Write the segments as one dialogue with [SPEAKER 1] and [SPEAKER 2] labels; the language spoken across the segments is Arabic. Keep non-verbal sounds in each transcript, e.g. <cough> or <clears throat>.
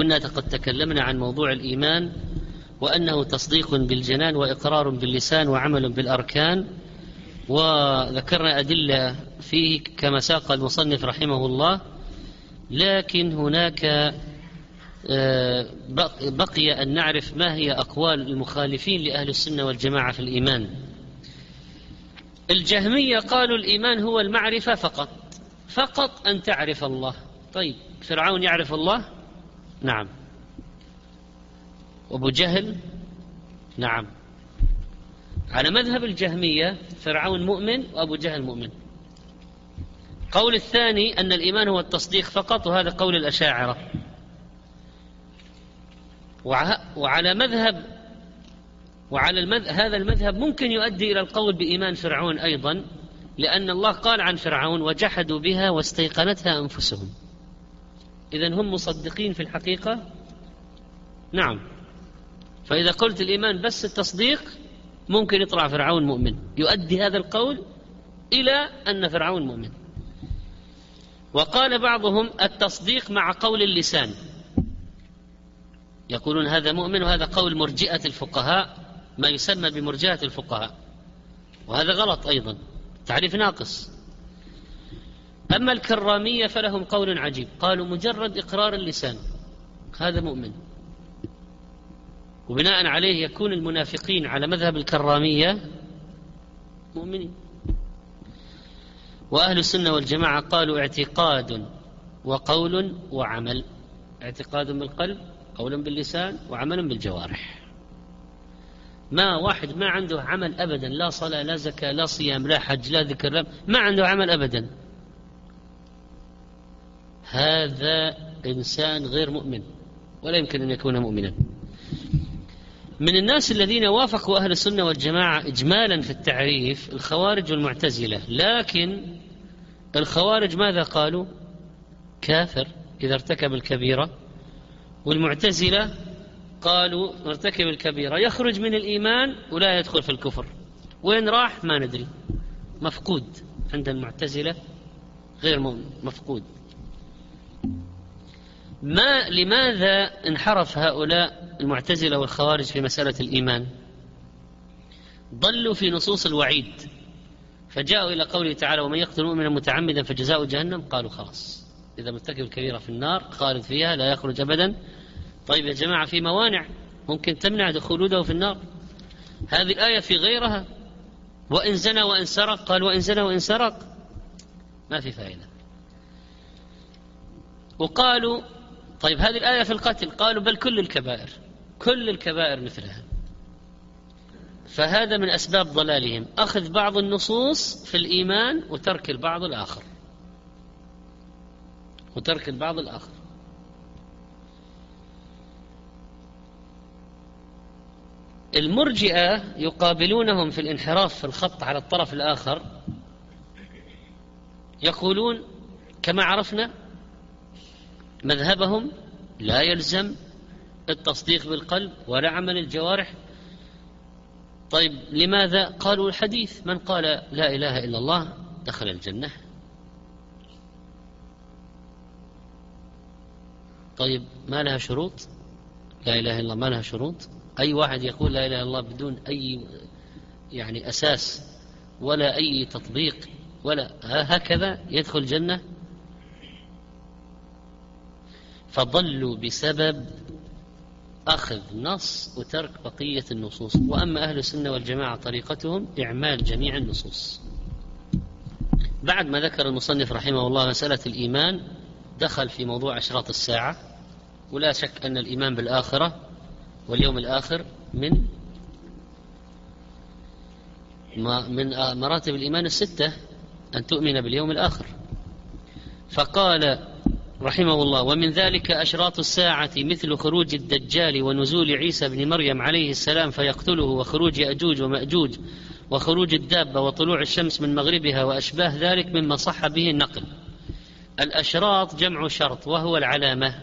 [SPEAKER 1] كنا قد تكلمنا عن موضوع الإيمان وأنه تصديق بالجنان وإقرار باللسان وعمل بالأركان وذكرنا أدلة فيه كما ساق المصنف رحمه الله لكن هناك آه، بقي أن نعرف ما هي أقوال المخالفين لأهل السنة والجماعة في الإيمان. الجهمية قالوا الإيمان هو المعرفة فقط فقط أن تعرف الله. طيب فرعون يعرف الله؟ نعم. وابو جهل؟ نعم. على مذهب الجهمية فرعون مؤمن وأبو جهل مؤمن. قول الثاني أن الإيمان هو التصديق فقط وهذا قول الأشاعرة. وعلى مذهب وعلى المذهب هذا المذهب ممكن يؤدي إلى القول بإيمان فرعون أيضا لأن الله قال عن فرعون وجحدوا بها واستيقنتها أنفسهم. إذا هم مصدقين في الحقيقة؟ نعم. فإذا قلت الإيمان بس التصديق ممكن يطلع فرعون مؤمن. يؤدي هذا القول إلى أن فرعون مؤمن. وقال بعضهم التصديق مع قول اللسان. يقولون هذا مؤمن وهذا قول مرجئة الفقهاء ما يسمى بمرجئة الفقهاء. وهذا غلط أيضا. تعريف ناقص. أما الكرامية فلهم قول عجيب. قالوا مجرد إقرار اللسان. هذا مؤمن. وبناء عليه يكون المنافقين على مذهب الكرامية مؤمنين. وأهل السنة والجماعة قالوا اعتقاد وقول وعمل. اعتقاد بالقلب قول باللسان وعمل بالجوارح. ما واحد ما عنده عمل أبدا لا صلاة لا زكاة لا صيام لا حج لا ذكر لا ما عنده عمل أبدا. هذا إنسان غير مؤمن ولا يمكن أن يكون مؤمنا. من الناس الذين وافقوا أهل السنة والجماعة إجمالا في التعريف الخوارج والمعتزلة لكن الخوارج ماذا قالوا؟ كافر إذا ارتكب الكبيرة. والمعتزلة قالوا ارتكب الكبيرة يخرج من الإيمان ولا يدخل في الكفر. وين راح؟ ما ندري. مفقود عند المعتزلة غير مفقود. ما لماذا انحرف هؤلاء المعتزلة والخوارج في مسألة الإيمان؟ ضلوا في نصوص الوعيد فجاءوا إلى قوله تعالى ومن يقتل مؤمنا متعمدا فجزاء جهنم. قالوا خلاص إذا مرتكب الكبيرة في النار خالد فيها لا يخرج أبدا. طيب يا جماعة في موانع ممكن تمنع دخوله في النار؟ هذه الآية في غيرها؟ وإن زنى وإن سرق. قال وإن زنى وإن سرق. ما في فائدة. وقالوا طيب هذه الآية في القتل. قالوا بل كل الكبائر كل الكبائر مثلها. فهذا من أسباب ضلالهم. أخذ بعض النصوص في الإيمان وترك البعض الآخر. وترك البعض الآخر. المرجئة يقابلونهم في الانحراف في الخط على الطرف الآخر يقولون كما عرفنا مذهبهم لا يلزم التصديق بالقلب ولا عمل الجوارح. طيب لماذا قالوا الحديث؟ من قال لا إله إلا الله دخل الجنة. طيب ما لها شروط؟ لا إله إلا الله ما لها شروط؟ أي واحد يقول لا إله إلا الله بدون أي يعني أساس ولا أي تطبيق ولا هكذا يدخل الجنة؟ فضلوا بسبب أخذ نص وترك بقية النصوص. وأما أهل السنة والجماعة طريقتهم إعمال جميع النصوص. بعد ما ذكر المصنف رحمه الله مسألة الإيمان دخل في موضوع أشراط الساعة. ولا شك أن الإيمان بالآخرة واليوم الآخر من من مراتب الإيمان الستة أن تؤمن باليوم الآخر. فقال رحمه الله ومن ذلك أشراط الساعة مثل خروج الدجال ونزول عيسى بن مريم عليه السلام فيقتله وخروج يأجوج ومأجوج وخروج الدابة وطلوع الشمس من مغربها وأشباه ذلك مما صح به النقل. الأشراط جمع شرط وهو العلامة.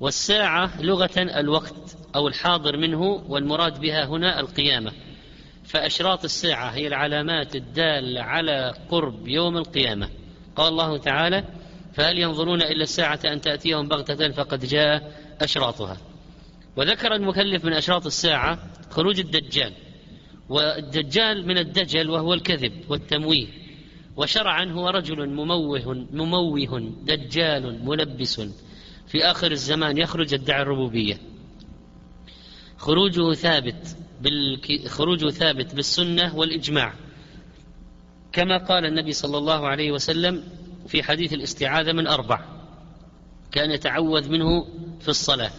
[SPEAKER 1] والساعة لغة الوقت أو الحاضر منه والمراد بها هنا القيامة. فأشراط الساعة هي العلامات الدالة على قرب يوم القيامة. قال الله تعالى فهل ينظرون إلا الساعة أن تأتيهم بغتة فقد جاء أشراطها. وذكر المكلف من أشراط الساعة خروج الدجال. والدجال من الدجل وهو الكذب والتمويه. وشرعا هو رجل مموه مموه دجال ملبس في آخر الزمان يخرج يدعي الربوبية. خروجه ثابت. خروجه ثابت بالسنة والإجماع. كما قال النبي صلى الله عليه وسلم في حديث الاستعاذة من أربع كان يتعوذ منه في الصلاة.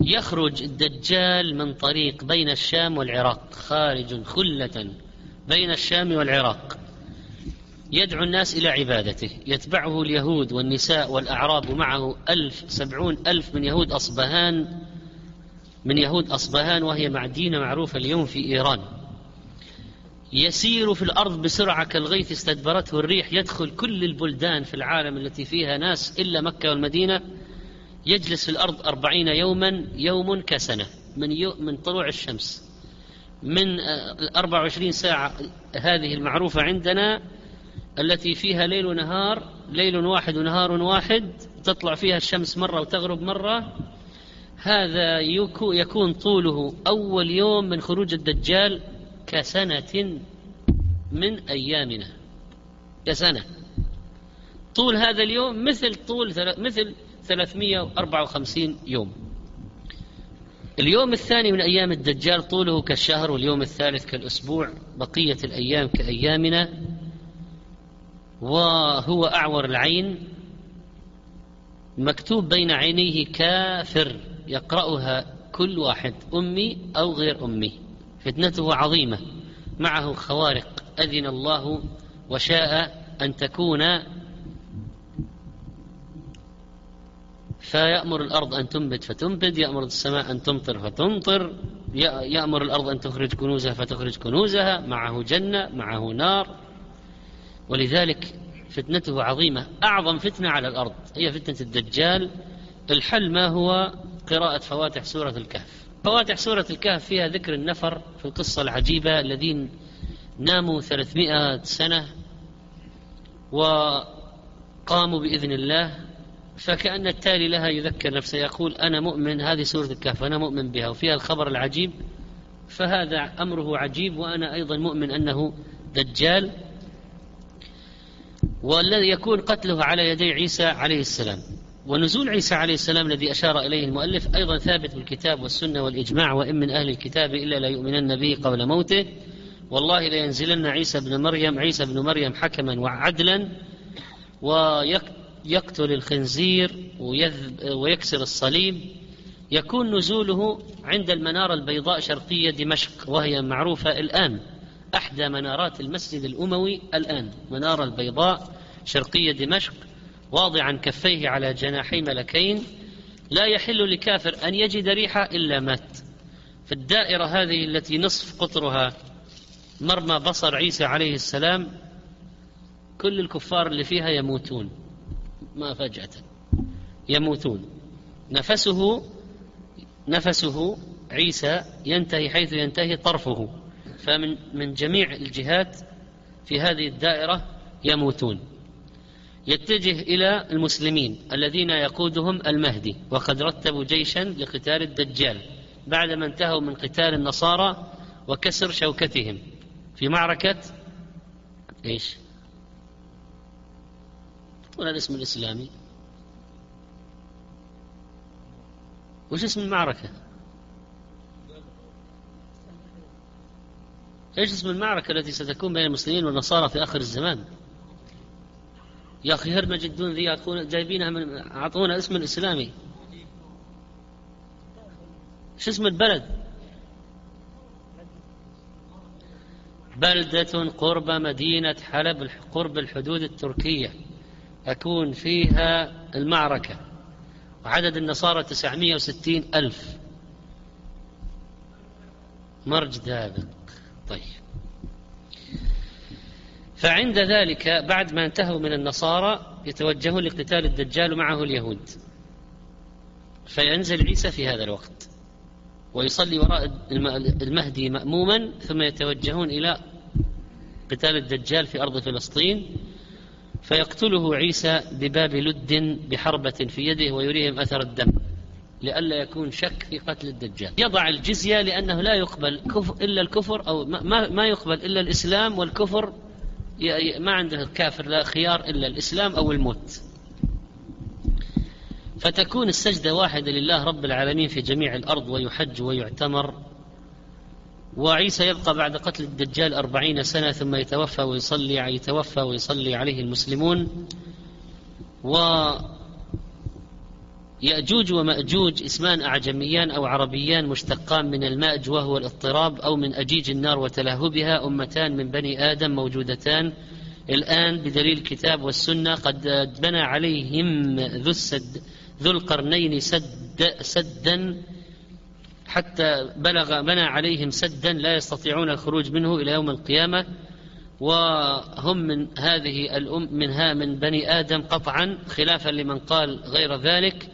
[SPEAKER 1] يخرج الدجال من طريق بين الشام والعراق خارج خلة بين الشام والعراق. يدعو الناس إلى عبادته يتبعه اليهود والنساء والأعراب ومعه ألف سبعون ألف من يهود أصبهان من يهود أصبهان وهي مدينة معروفة اليوم في إيران. يسير في الأرض بسرعة كالغيث استدبرته الريح يدخل كل البلدان في العالم التي فيها ناس إلا مكة والمدينة. يجلس في الأرض أربعين يوما يوم كسنة من, يو من طلوع الشمس. من أربع وعشرين ساعة هذه المعروفة عندنا التي فيها ليل ونهار ليل واحد ونهار واحد تطلع فيها الشمس مرة وتغرب مرة. هذا يكون طوله أول يوم من خروج الدجال. كسنة من أيامنا. كسنة. طول هذا اليوم مثل طول مثل 354 يوم. اليوم الثاني من أيام الدجال طوله كالشهر واليوم الثالث كالأسبوع. بقية الأيام كأيامنا. وهو أعور العين. مكتوب بين عينيه كافر. يقرأها كل واحد أمي أو غير أمي. فتنته عظيمة. معه خوارق. أذن الله وشاء أن تكون فيأمر الأرض أن تنبت فتنبت يأمر السماء أن تمطر فتمطر يأمر الأرض أن تخرج كنوزها فتخرج كنوزها معه جنة معه نار. ولذلك فتنته عظيمة. أعظم فتنة على الأرض هي فتنة الدجال. الحل ما هو؟ قراءة فواتح سورة الكهف. فواتح سورة الكهف فيها ذكر النفر في القصة العجيبة الذين ناموا ثلاثمائة سنة وقاموا بإذن الله فكأن التالي لها يذكر نفسه يقول أنا مؤمن هذه سورة الكهف أنا مؤمن بها وفيها الخبر العجيب فهذا أمره عجيب وأنا أيضا مؤمن أنه دجال والذي يكون قتله على يدي عيسى عليه السلام. ونزول عيسى عليه السلام الذي أشار إليه المؤلف أيضا ثابت بالكتاب والسنة والإجماع وإن من أهل الكتاب إلا لا يؤمنن به قبل موته. والله لينزلن عيسى بن مريم عيسى بن مريم حكما وعدلا ويقتل الخنزير ويكسر الصليب. يكون نزوله عند المنارة البيضاء شرقية دمشق وهي معروفة الآن أحدى منارات المسجد الأموي الآن منارة البيضاء شرقية دمشق. واضعا كفيه على جناحي ملكين لا يحل لكافر أن يجد ريحة إلا مات. في الدائرة هذه التي نصف قطرها مرمى بصر عيسى عليه السلام كل الكفار اللي فيها يموتون. ما فجأة. يموتون. نفسه نفسه عيسى ينتهي حيث ينتهي طرفه. فمن من جميع الجهات في هذه الدائرة يموتون. يتجه إلى المسلمين الذين يقودهم المهدي وقد رتبوا جيشا لقتال الدجال بعدما انتهوا من قتال النصارى وكسر شوكتهم في معركة إيش؟ ولا الاسم الإسلامي وش اسم المعركة؟ إيش اسم المعركة التي ستكون بين المسلمين والنصارى في آخر الزمان؟ يا أخي هرمج الدون ذي جايبينها من أعطونا اسم الإسلامي. شو اسم البلد؟ بلدة قرب مدينة حلب قرب الحدود التركية. أكون فيها المعركة. وعدد النصارى تسعمية وستين ألف. مرج دابق طيب. فعند ذلك بعد ما انتهوا من النصارى يتوجهون لقتال الدجال ومعه اليهود. فينزل عيسى في هذا الوقت ويصلي وراء المهدي مأموما ثم يتوجهون إلى قتال الدجال في أرض فلسطين. فيقتله عيسى بباب لد بحربة في يده ويريهم أثر الدم لئلا يكون شك في قتل الدجال. يضع الجزية لأنه لا يقبل كفر إلا الكفر أو ما, ما يقبل إلا الإسلام والكفر ما عنده الكافر لا خيار إلا الإسلام أو الموت. فتكون السجدة واحدة لله رب العالمين في جميع الأرض ويحج ويعتمر. وعيسى يبقى بعد قتل الدجال أربعين سنة ثم يتوفى ويصلي يتوفى ويصلي عليه المسلمون. يأجوج ومأجوج اسمان أعجميان أو عربيان مشتقان من المأج وهو الاضطراب أو من أجيج النار وتلهبها أمتان من بني آدم موجودتان. الآن بدليل الكتاب والسنة قد بنى عليهم ذو السد ذو القرنين سد سدا حتى بلغ بنى عليهم سدا لا يستطيعون الخروج منه إلى يوم القيامة. وهم من هذه الأم منها من بني آدم قطعا خلافا لمن قال غير ذلك.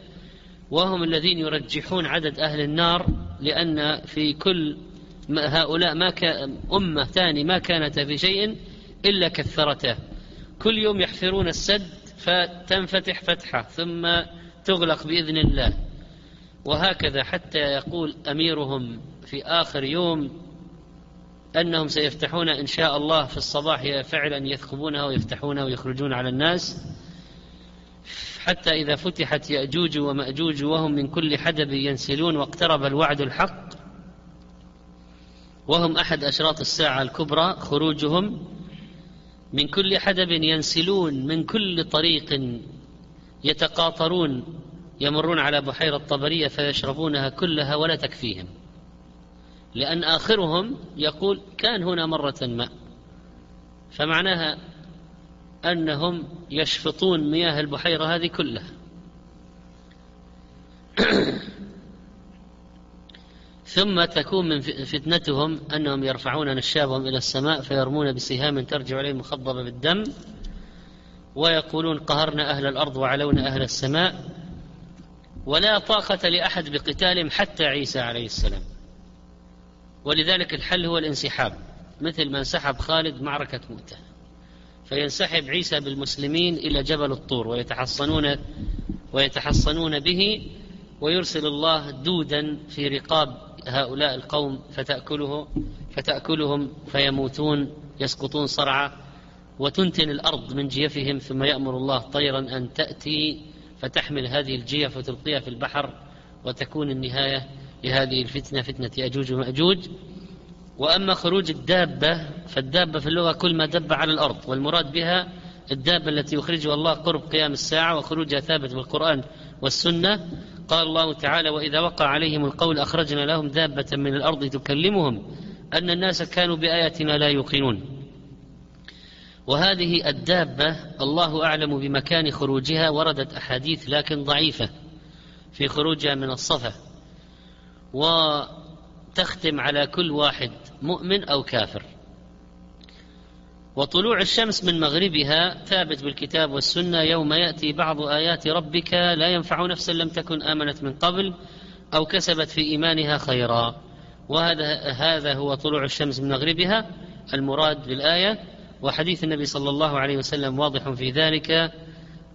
[SPEAKER 1] وهم الذين يرجحون عدد أهل النار لأن في كل هؤلاء ما أمة ثاني ما كانت في شيء إلا كثرته. كل يوم يحفرون السد فتنفتح فتحة ثم تغلق بإذن الله. وهكذا حتى يقول أميرهم في آخر يوم أنهم سيفتحون إن شاء الله في الصباح فعلا يثقبونها ويفتحونها ويخرجون على الناس. حتى إذا فتحت يأجوج ومأجوج وهم من كل حدب ينسلون واقترب الوعد الحق وهم أحد أشراط الساعة الكبرى خروجهم من كل حدب ينسلون من كل طريق يتقاطرون يمرون على بحيرة طبرية فيشربونها كلها ولا تكفيهم. لأن آخرهم يقول كان هنا مرة ما. فمعناها أنهم يشفطون مياه البحيرة هذه كلها. <clears throat> ثم تكون من فتنتهم أنهم يرفعون نشابهم إلى السماء فيرمون بسهام ترجع عليهم مخضبة بالدم ويقولون قهرنا أهل الأرض وعلونا أهل السماء ولا طاقة لأحد بقتالهم حتى عيسى عليه السلام. ولذلك الحل هو الانسحاب مثل ما انسحب خالد معركة مؤتة فينسحب عيسى بالمسلمين إلى جبل الطور ويتحصنون ويتحصنون به ويرسل الله دودا في رقاب هؤلاء القوم فتأكله فتأكلهم فيموتون يسقطون صرعى وتنتن الأرض من جيفهم ثم يأمر الله طيرا أن تأتي فتحمل هذه الجيف وتلقيها في البحر وتكون النهاية لهذه الفتنة فتنة يأجوج ومأجوج. وأما خروج الدابة فالدابة في اللغة كل ما دب على الأرض والمراد بها الدابة التي يخرجها الله قرب قيام الساعة وخروجها ثابت بالقرآن والسنة. قال الله تعالى وإذا وقع عليهم القول أخرجنا لهم دابة من الأرض تكلمهم أن الناس كانوا بآياتنا لا يوقنون. وهذه الدابة الله أعلم بمكان خروجها وردت أحاديث لكن ضعيفة في خروجها من الصفا. وتختم على كل واحد مؤمن أو كافر. وطلوع الشمس من مغربها ثابت بالكتاب والسنة يوم يأتي بعض آيات ربك لا ينفع نفسا لم تكن آمنت من قبل أو كسبت في إيمانها خيرا. وهذا هذا هو طلوع الشمس من مغربها المراد بالآية. وحديث النبي صلى الله عليه وسلم واضح في ذلك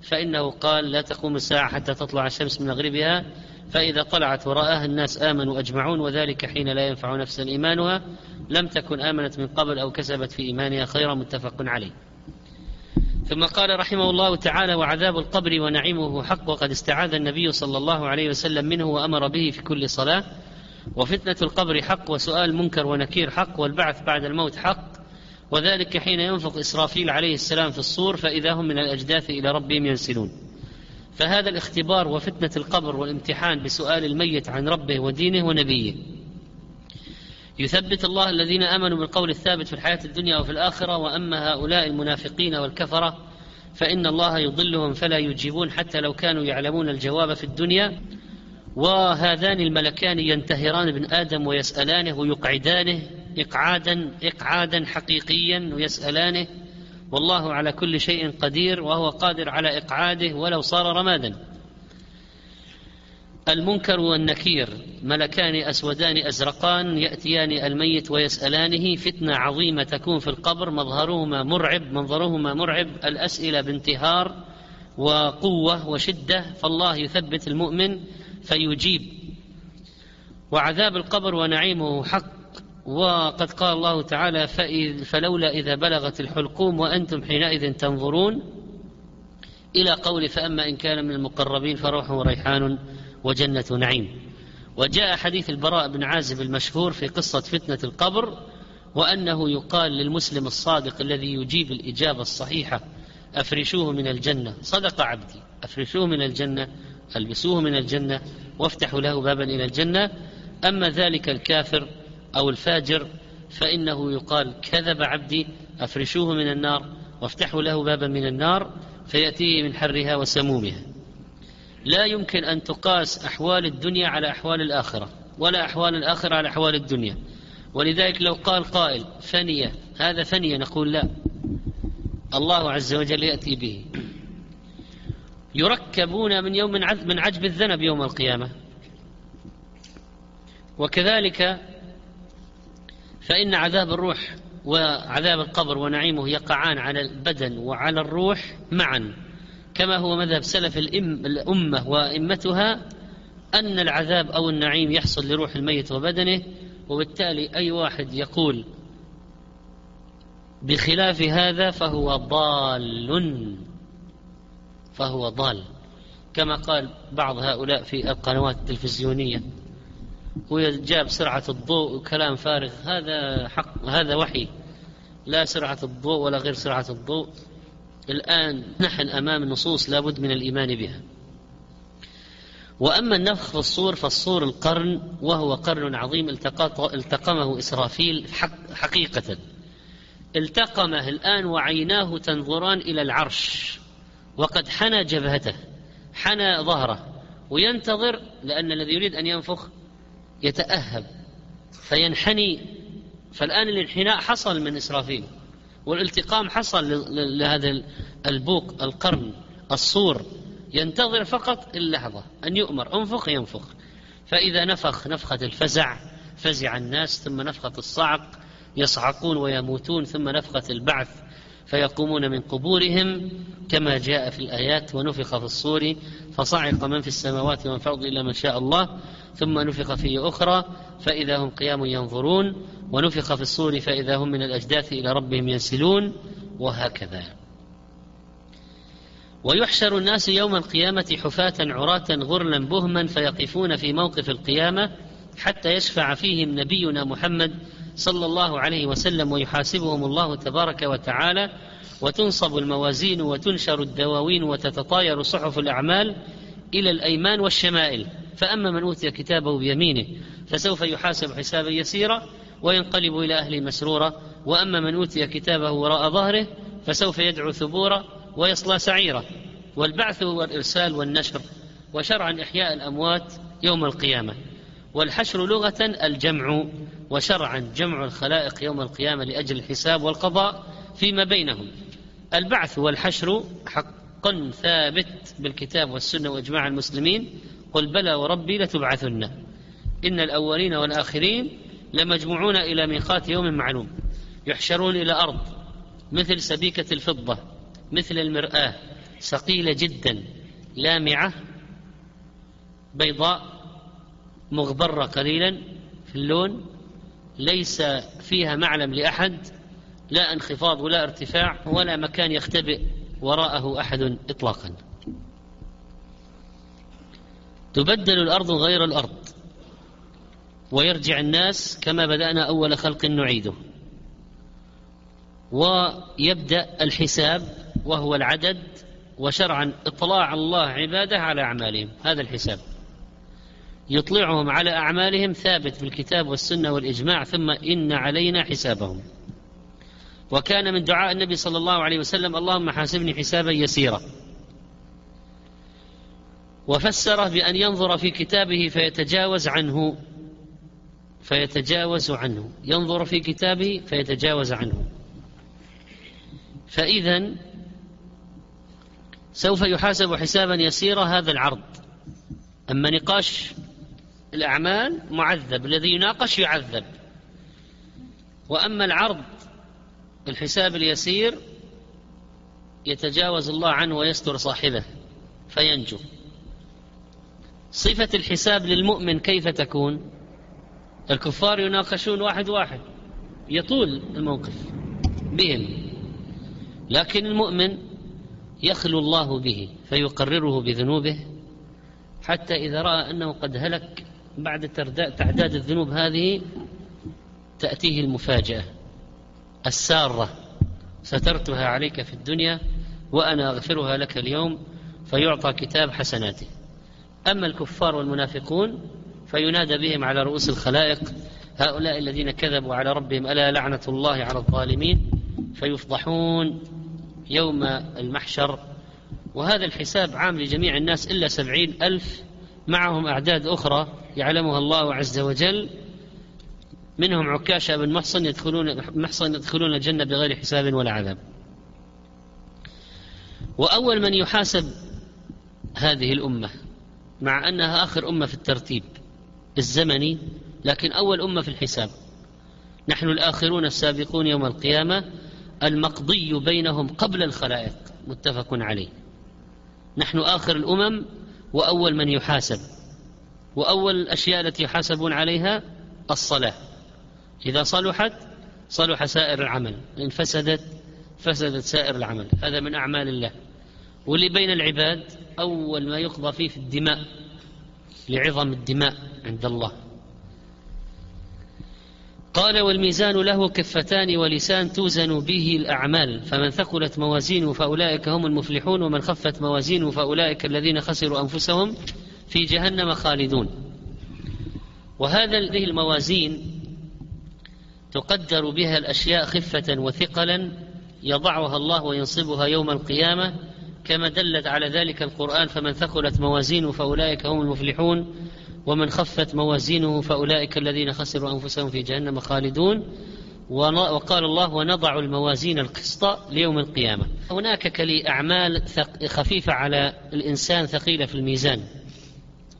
[SPEAKER 1] فإنه قال لا تقوم الساعة حتى تطلع الشمس من مغربها. فإذا طلعت ورآها الناس آمنوا أجمعون وذلك حين لا ينفع نفسا إيمانها. لم تكن آمنت من قبل أو كسبت في إيمانها خيرا متفق عليه. ثم قال رحمه الله تعالى وعذاب القبر ونعيمه حق وقد استعاذ النبي صلى الله عليه وسلم منه وأمر به في كل صلاة. وفتنة القبر حق وسؤال منكر ونكير حق والبعث بعد الموت حق. وذلك حين ينفق إسرافيل عليه السلام في الصور فإذا هم من الأجداث إلى ربهم ينسلون. فهذا الاختبار وفتنة القبر والامتحان بسؤال الميت عن ربه ودينه ونبيه. يثبت الله الذين آمنوا بالقول الثابت في الحياة الدنيا وفي الآخرة وأما هؤلاء المنافقين والكفرة فإن الله يضلهم فلا يجيبون حتى لو كانوا يعلمون الجواب في الدنيا. وهذان الملكان ينتهران ابن آدم ويسألانه ويقعدانه إقعادا إقعادا حقيقيا ويسألانه والله على كل شيء قدير وهو قادر على إقعاده ولو صار رمادا. المنكر والنكير ملكان أسودان أزرقان يأتيان الميت ويسألانه فتنة عظيمة تكون في القبر مظهرهما مرعب منظرهما مرعب الأسئلة بانتهار وقوة وشدة فالله يثبت المؤمن فيجيب. وعذاب القبر ونعيمه حق وقد قال الله تعالى فلولا إذا بلغت الحلقوم وأنتم حينئذ تنظرون إلى قول فأما إن كان من المقربين فروح وريحان وجنة نعيم وجاء حديث البراء بن عازب المشهور في قصة فتنة القبر وأنه يقال للمسلم الصادق الذي يجيب الإجابة الصحيحة أفرشوه من الجنة. صدق عبدي أفرشوه من الجنة ألبسوه من الجنة وافتحوا له بابا إلى الجنة. أما ذلك الكافر أو الفاجر فإنه يقال كذب عبدي أفرشوه من النار وافتحوا له بابا من النار فيأتيه من حرها وسمومها. لا يمكن أن تقاس أحوال الدنيا على أحوال الآخرة ولا أحوال الآخرة على أحوال الدنيا. ولذلك لو قال قائل فنية هذا فنية نقول لا. الله عز وجل يأتي به. يركبون من يوم من عجب الذنب يوم القيامة. وكذلك فإن عذاب الروح وعذاب القبر ونعيمه يقعان على البدن وعلى الروح معا. كما هو مذهب سلف الأمة وأئمتها أن العذاب أو النعيم يحصل لروح الميت وبدنه وبالتالي أي واحد يقول بخلاف هذا فهو ضال. فهو ضال. كما قال بعض هؤلاء في القنوات التلفزيونية. وجاب سرعة الضوء وكلام فارغ. هذا حق هذا وحي. لا سرعة الضوء ولا غير سرعة الضوء. الآن نحن أمام نصوص لابد من الإيمان بها. وأما النفخ في الصور فالصور القرن وهو قرن عظيم التقمه إسرافيل حق حقيقة. التقمه الآن وعيناه تنظران إلى العرش. وقد حنى جبهته حنى ظهره وينتظر لأن الذي يريد أن ينفخ يتأهب فينحني. فالآن الانحناء حصل من إسرافيل والالتقام حصل لهذا البوق القرن الصور. ينتظر فقط اللحظة أن يؤمر انفخ ينفخ. فإذا نفخ نفخة الفزع فزع الناس ثم نفخة الصعق يصعقون ويموتون ثم نفخة البعث. فيقومون من قبورهم كما جاء في الآيات ونفخ في الصور فصعق من في السماوات ومن فوق إلا من شاء الله ثم نفخ فيه أخرى فإذا هم قيام ينظرون ونفخ في الصور فإذا هم من الأجداث إلى ربهم ينسلون وهكذا. ويحشر الناس يوم القيامة حفاة عراة غرلا بهما فيقفون في موقف القيامة حتى يشفع فيهم نبينا محمد صلى الله عليه وسلم ويحاسبهم الله تبارك وتعالى وتنصب الموازين وتنشر الدواوين وتتطاير صحف الأعمال إلى الأيمان والشمائل. فأما من أوتي كتابه بيمينه فسوف يحاسب حسابا يسيرا وينقلب إلى أهله مسرورا وأما من أوتي كتابه وراء ظهره فسوف يدعو ثبورا ويصلى سعيرا. والبعث هو الإرسال والنشر وشرعا إحياء الأموات يوم القيامة. والحشر لغة الجمع وشرعا جمع الخلائق يوم القيامة لأجل الحساب والقضاء فيما بينهم. البعث والحشر حق ثابت بالكتاب والسنة وإجماع المسلمين. قل بلى وربي لتبعثن. إن الأولين والآخرين لمجموعون إلى ميقات يوم معلوم. يحشرون إلى أرض مثل سبيكة الفضة مثل المرآة ثقيلة جدا لامعة بيضاء مغبرة قليلا في اللون ليس فيها معلم لأحد لا انخفاض ولا ارتفاع ولا مكان يختبئ وراءه أحد إطلاقا. تبدل الأرض غير الأرض ويرجع الناس كما بدأنا أول خلق نعيده. ويبدأ الحساب وهو العدد وشرعا إطلاع الله عباده على أعمالهم. هذا الحساب. يطلعهم على أعمالهم ثابت بالكتاب والسنة والإجماع ثم إن علينا حسابهم. وكان من دعاء النبي صلى الله عليه وسلم اللهم حاسبني حسابا يسيرا. وفسره بأن ينظر في كتابه فيتجاوز عنه فيتجاوز عنه. ينظر في كتابه فيتجاوز عنه. فإذا سوف يحاسب حسابا يسيرا هذا العرض. أما نقاش الأعمال معذب الذي يناقش يعذب. وأما العرض الحساب اليسير يتجاوز الله عنه ويستر صاحبه فينجو. صفة الحساب للمؤمن كيف تكون؟ الكفار يناقشون واحد واحد يطول الموقف بهم. لكن المؤمن يخلو الله به فيقرره بذنوبه حتى إذا رأى أنه قد هلك بعد تعداد الذنوب هذه تأتيه المفاجأة السارة. سترتها عليك في الدنيا وأنا أغفرها لك اليوم فيعطى كتاب حسناته. أما الكفار والمنافقون فينادى بهم على رؤوس الخلائق هؤلاء الذين كذبوا على ربهم ألا لعنة الله على الظالمين؟ فيفضحون يوم المحشر. وهذا الحساب عام لجميع الناس إلا سبعين ألف معهم أعداد أخرى. يعلمها الله عز وجل منهم عكاشة بن محصن يدخلون محصن يدخلون الجنة بغير حساب ولا عذاب. وأول من يحاسب هذه الأمة مع أنها آخر أمة في الترتيب الزمني لكن أول أمة في الحساب. نحن الآخرون السابقون يوم القيامة المقضي بينهم قبل الخلائق متفق عليه. نحن آخر الأمم وأول من يحاسب. وأول الأشياء التي يحاسبون عليها الصلاة. إذا صلحت صلح سائر العمل. إن فسدت فسدت سائر العمل. هذا من أعمال الله. واللي بين العباد أول ما يقضى فيه في الدماء لعظم الدماء عند الله. قال والميزان له كفتان ولسان توزن به الأعمال. فمن ثقلت موازينه فأولئك هم المفلحون ومن خفت موازينه فأولئك الذين خسروا أنفسهم في جهنم خالدون. وهذا هذه الموازين تقدر بها الأشياء خفة وثقلا يضعها الله وينصبها يوم القيامة. كما دلت على ذلك القرآن فمن ثقلت موازينه فأولئك هم المفلحون ومن خفت موازينه فأولئك الذين خسروا أنفسهم في جهنم خالدون. وقال الله ونضع الموازين القسط ليوم القيامة. هناك كلي أعمال خفيفة على الإنسان ثقيلة في الميزان.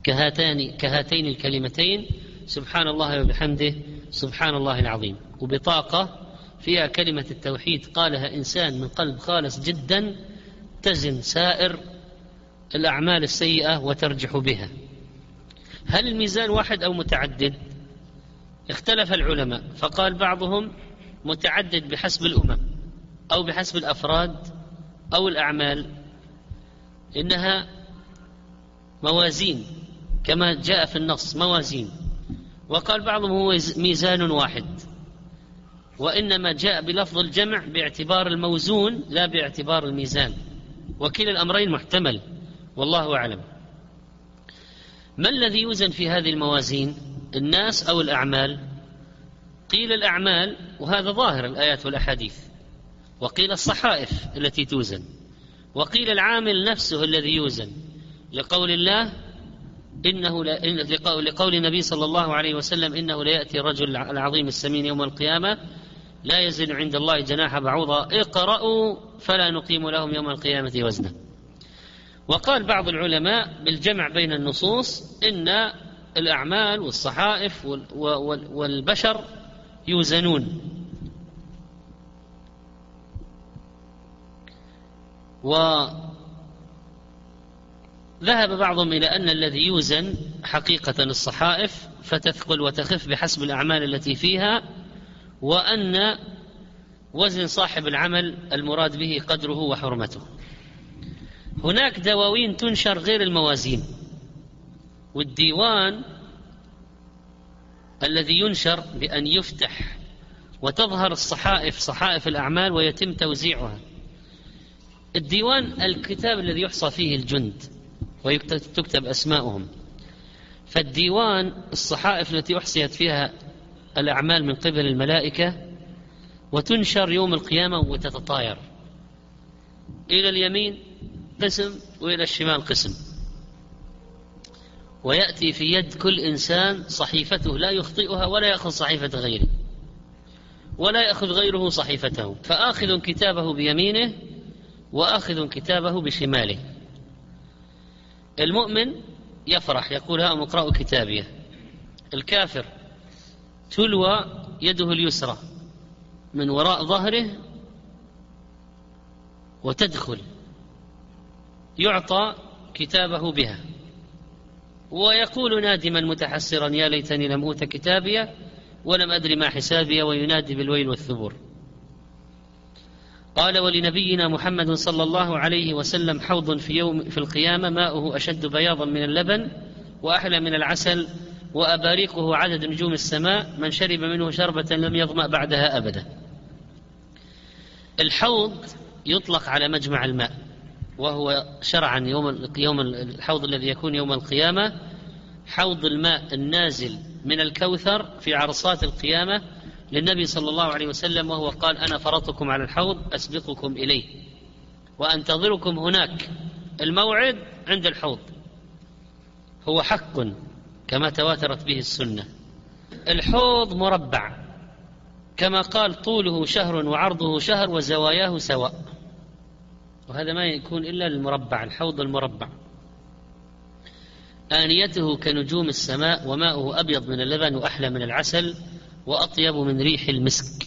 [SPEAKER 1] كهاتان كهاتين الكلمتين سبحان الله وبحمده سبحان الله العظيم. وبطاقة فيها كلمة التوحيد قالها إنسان من قلب خالص جدا تزن سائر الأعمال السيئة وترجح بها. هل الميزان واحد أو متعدد؟ اختلف العلماء فقال بعضهم متعدد بحسب الأمم أو بحسب الأفراد أو الأعمال إنها موازين. كما جاء في النص موازين. وقال بعضهم هو ميزان واحد. وإنما جاء بلفظ الجمع باعتبار الموزون لا باعتبار الميزان. وكلا الأمرين محتمل والله أعلم. ما الذي يوزن في هذه الموازين؟ الناس أو الأعمال؟ قيل الأعمال وهذا ظاهر الآيات والأحاديث. وقيل الصحائف التي توزن. وقيل العامل نفسه الذي يوزن. لقول الله إنه لقول النبي صلى الله عليه وسلم إنه ليأتي الرجل العظيم السمين يوم القيامة لا يزن عند الله جناح بعوضة اقرأوا فلا نقيم لهم يوم القيامة وزنا. وقال بعض العلماء بالجمع بين النصوص إن الأعمال والصحائف والبشر يوزنون. وذهب بعضهم إلى أن الذي يوزن حقيقة الصحائف فتثقل وتخف بحسب الأعمال التي فيها وأن وزن صاحب العمل المراد به قدره وحرمته. هناك دواوين تنشر غير الموازين. والديوان الذي ينشر بأن يفتح وتظهر الصحائف صحائف الأعمال ويتم توزيعها. الديوان الكتاب الذي يحصى فيه الجند. وتكتب أسماؤهم. فالديوان الصحائف التي أحصيت فيها الأعمال من قبل الملائكة وتنشر يوم القيامة وتتطاير. إلى اليمين قسم وإلى الشمال قسم. ويأتي في يد كل إنسان صحيفته لا يخطئها ولا يأخذ صحيفة غيره ولا يأخذ غيره صحيفته. فآخذ كتابه بيمينه وآخذ كتابه بشماله. المؤمن يفرح يقول ها اقرأوا كتابيه الكافر تلوى يده اليسرى من وراء ظهره وتدخل يعطى كتابه بها ويقول نادما متحسرا يا ليتني لم أوت كتابيه ولم أدر ما حسابي وينادي بالويل والثبور. قال ولنبينا محمد صلى الله عليه وسلم حوض في يوم في القيامة ماؤه أشد بياضا من اللبن وأحلى من العسل وأباريقه عدد نجوم السماء من شرب منه شربة لم يظمأ بعدها أبدا. الحوض يطلق على مجمع الماء وهو شرعا يوم يوم الحوض الذي يكون يوم القيامة حوض الماء النازل من الكوثر في عرصات القيامة للنبي صلى الله عليه وسلم وهو قال أنا فرطكم على الحوض أسبقكم إليه وأنتظركم هناك الموعد عند الحوض هو حق كما تواترت به السنة الحوض مربع كما قال طوله شهر وعرضه شهر وزواياه سواء وهذا ما يكون إلا للمربع الحوض المربع آنيته كنجوم السماء وماؤه أبيض من اللبن وأحلى من العسل وأطيب من ريح المسك.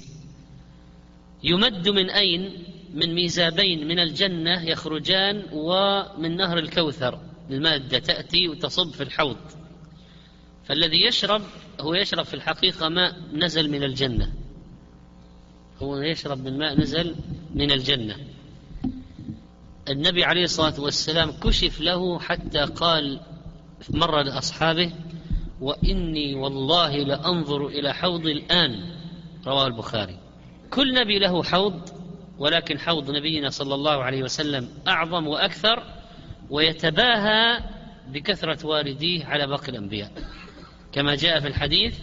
[SPEAKER 1] يمد من أين؟ من ميزابين من الجنة يخرجان ومن نهر الكوثر. المادة تأتي وتصب في الحوض. فالذي يشرب هو يشرب في الحقيقة ماء نزل من الجنة. هو يشرب من ماء نزل من الجنة. النبي عليه الصلاة والسلام كشف له حتى قال مرة لأصحابه وإني والله لأنظر إلى حوض الآن. رواه البخاري. كل نبي له حوض ولكن حوض نبينا صلى الله عليه وسلم أعظم وأكثر ويتباهى بكثرة وارديه على باقي الأنبياء. كما جاء في الحديث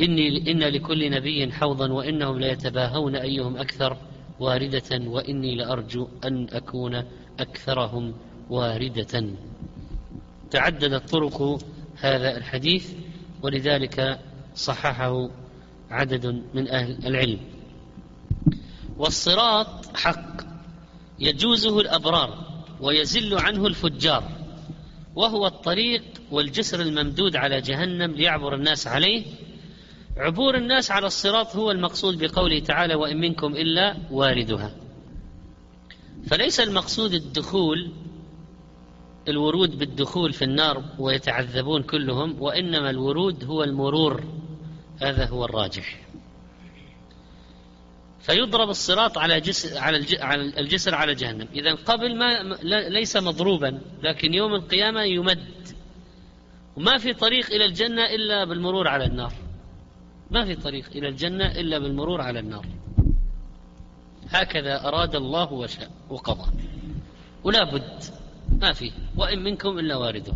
[SPEAKER 1] إني إن لكل نبي حوضا وإنهم ليتباهون أيهم أكثر واردة وإني لأرجو أن أكون أكثرهم واردة. تعددت طرق هذا الحديث ولذلك صححه عدد من أهل العلم. والصراط حق يجوزه الأبرار ويزل عنه الفجار وهو الطريق والجسر الممدود على جهنم ليعبر الناس عليه. عبور الناس على الصراط هو المقصود بقوله تعالى وإن منكم إلا واردها فليس المقصود الدخول الورود بالدخول في النار ويتعذبون كلهم وإنما الورود هو المرور. هذا هو الراجح. فيضرب الصراط على جسر على الجسر على جهنم. إذا قبل ما ليس مضروبا لكن يوم القيامة يمد. وما في طريق إلى الجنة إلا بالمرور على النار. ما في طريق إلى الجنة إلا بالمرور على النار. هكذا أراد الله وشاء وقضى. ولا بد ما في وإن منكم إلا واردها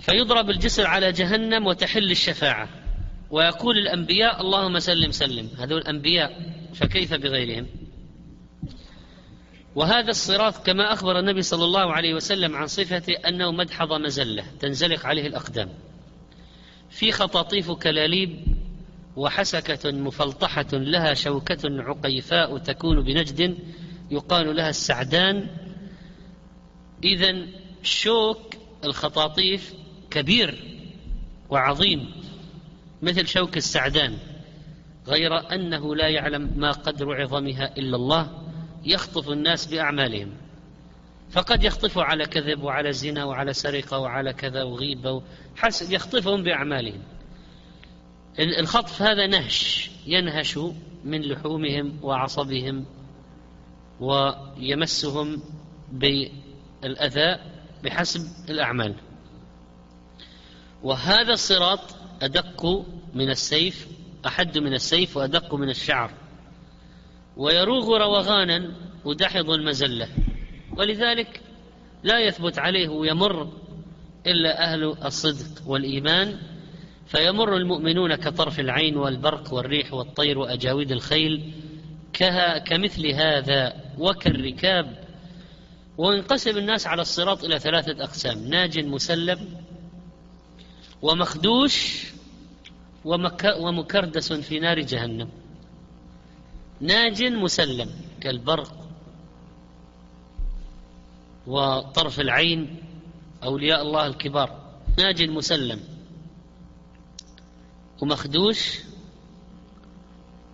[SPEAKER 1] فيضرب الجسر على جهنم وتحل الشفاعة. ويقول الأنبياء اللهم سلم سلم. هذول الأنبياء فكيف بغيرهم؟ وهذا الصراط كما أخبر النبي صلى الله عليه وسلم عن صفته أنه مدحض مزلة تنزلق عليه الأقدام. في خطاطيف كلاليب وحسكة مفلطحة لها شوكة عقيفاء تكون بنجد يقال لها السعدان. إذا شوك الخطاطيف كبير وعظيم مثل شوك السعدان غير أنه لا يعلم ما قدر عظمها إلا الله يخطف الناس بأعمالهم. فقد يخطفوا على كذب وعلى زنا وعلى سرقة وعلى كذا وغيبة حسب يخطفهم بأعمالهم. الخطف هذا نهش ينهش من لحومهم وعصبهم ويمسهم بالأذى بحسب الأعمال. وهذا الصراط أدق من السيف أحد من السيف وأدق من الشعر. ويروغ روغانا ودحض المزلة. ولذلك لا يثبت عليه ويمر إلا أهل الصدق والإيمان. فيمر المؤمنون كطرف العين والبرق والريح والطير وأجاويد الخيل كمثل هذا وكالركاب وينقسم الناس على الصراط إلى ثلاثة أقسام ناج مسلم ومخدوش ومكردس في نار جهنم. ناج مسلم كالبرق وطرف العين أولياء الله الكبار. ناج مسلم ومخدوش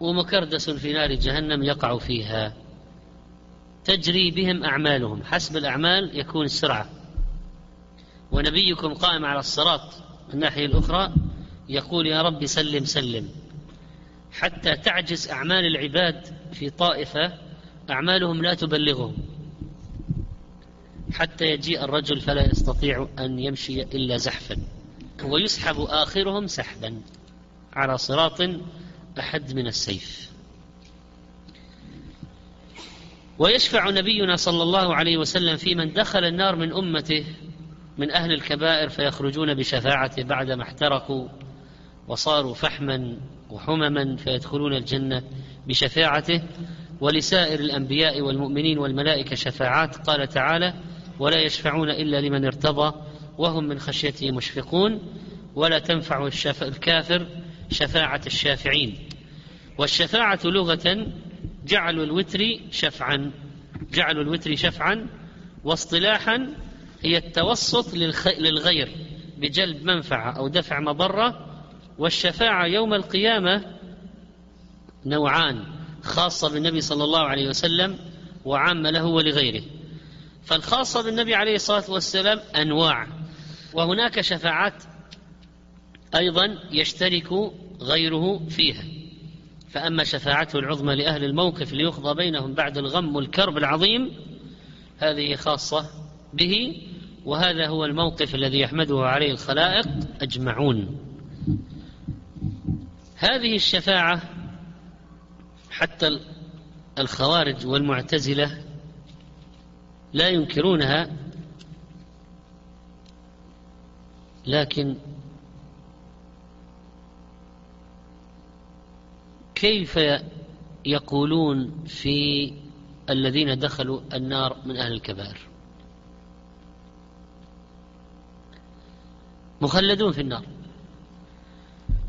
[SPEAKER 1] ومكردس في نار جهنم يقع فيها. تجري بهم أعمالهم. حسب الأعمال يكون السرعة. ونبيكم قائم على الصراط من الناحية الأخرى يقول يا رب سلم سلم. حتى تعجز أعمال العباد في طائفة أعمالهم لا تبلغهم. حتى يجيء الرجل فلا يستطيع أن يمشي إلا زحفا. ويسحب آخرهم سحبا على صراط أحد من السيف. ويشفع نبينا صلى الله عليه وسلم في من دخل النار من أمته من أهل الكبائر فيخرجون بشفاعته بعدما احترقوا وصاروا فحما وحمما فيدخلون الجنة بشفاعته. ولسائر الأنبياء والمؤمنين والملائكة شفاعات. قال تعالى ولا يشفعون إلا لمن ارتضى وهم من خشيته مشفقون ولا تنفع الكافر شفاعة الشافعين. والشفاعة لغة جعل الوتر شفعا. جعل الوتر شفعا واصطلاحا هي التوسط للغير بجلب منفعة أو دفع مضرة. والشفاعة يوم القيامة نوعان خاصة بالنبي صلى الله عليه وسلم وعامة له ولغيره. فالخاصة بالنبي عليه الصلاة والسلام أنواع. وهناك شفاعات أيضا يشترك غيره فيها. فأما شفاعته العظمى لأهل الموقف ليقضى بينهم بعد الغم والكرب العظيم هذه خاصة به وهذا هو الموقف الذي يحمده عليه الخلائق أجمعون. هذه الشفاعة حتى الخوارج والمعتزلة لا ينكرونها لكن كيف يقولون في الذين دخلوا النار من أهل الكبائر مخلدون في النار.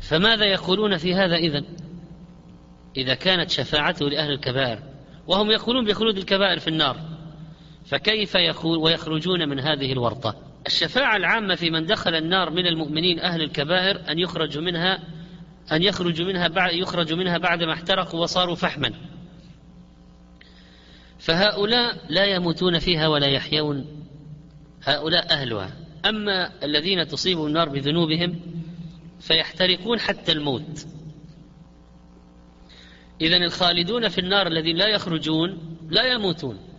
[SPEAKER 1] فماذا يقولون في هذا إذن؟ إذا كانت شفاعته لأهل الكبائر وهم يقولون بخلود الكبائر في النار فكيف يقول ويخرجون من هذه الورطة؟ الشفاعة العامة في من دخل النار من المؤمنين أهل الكبائر أن يخرج منها أن يخرج منها بعد يخرج منها بعدما احترقوا وصاروا فحما. فهؤلاء لا يموتون فيها ولا يحيون. هؤلاء أهلها. أما الذين تصيبهم النار بذنوبهم فيحترقون حتى الموت. إذا الخالدون في النار الذين لا يخرجون لا يموتون.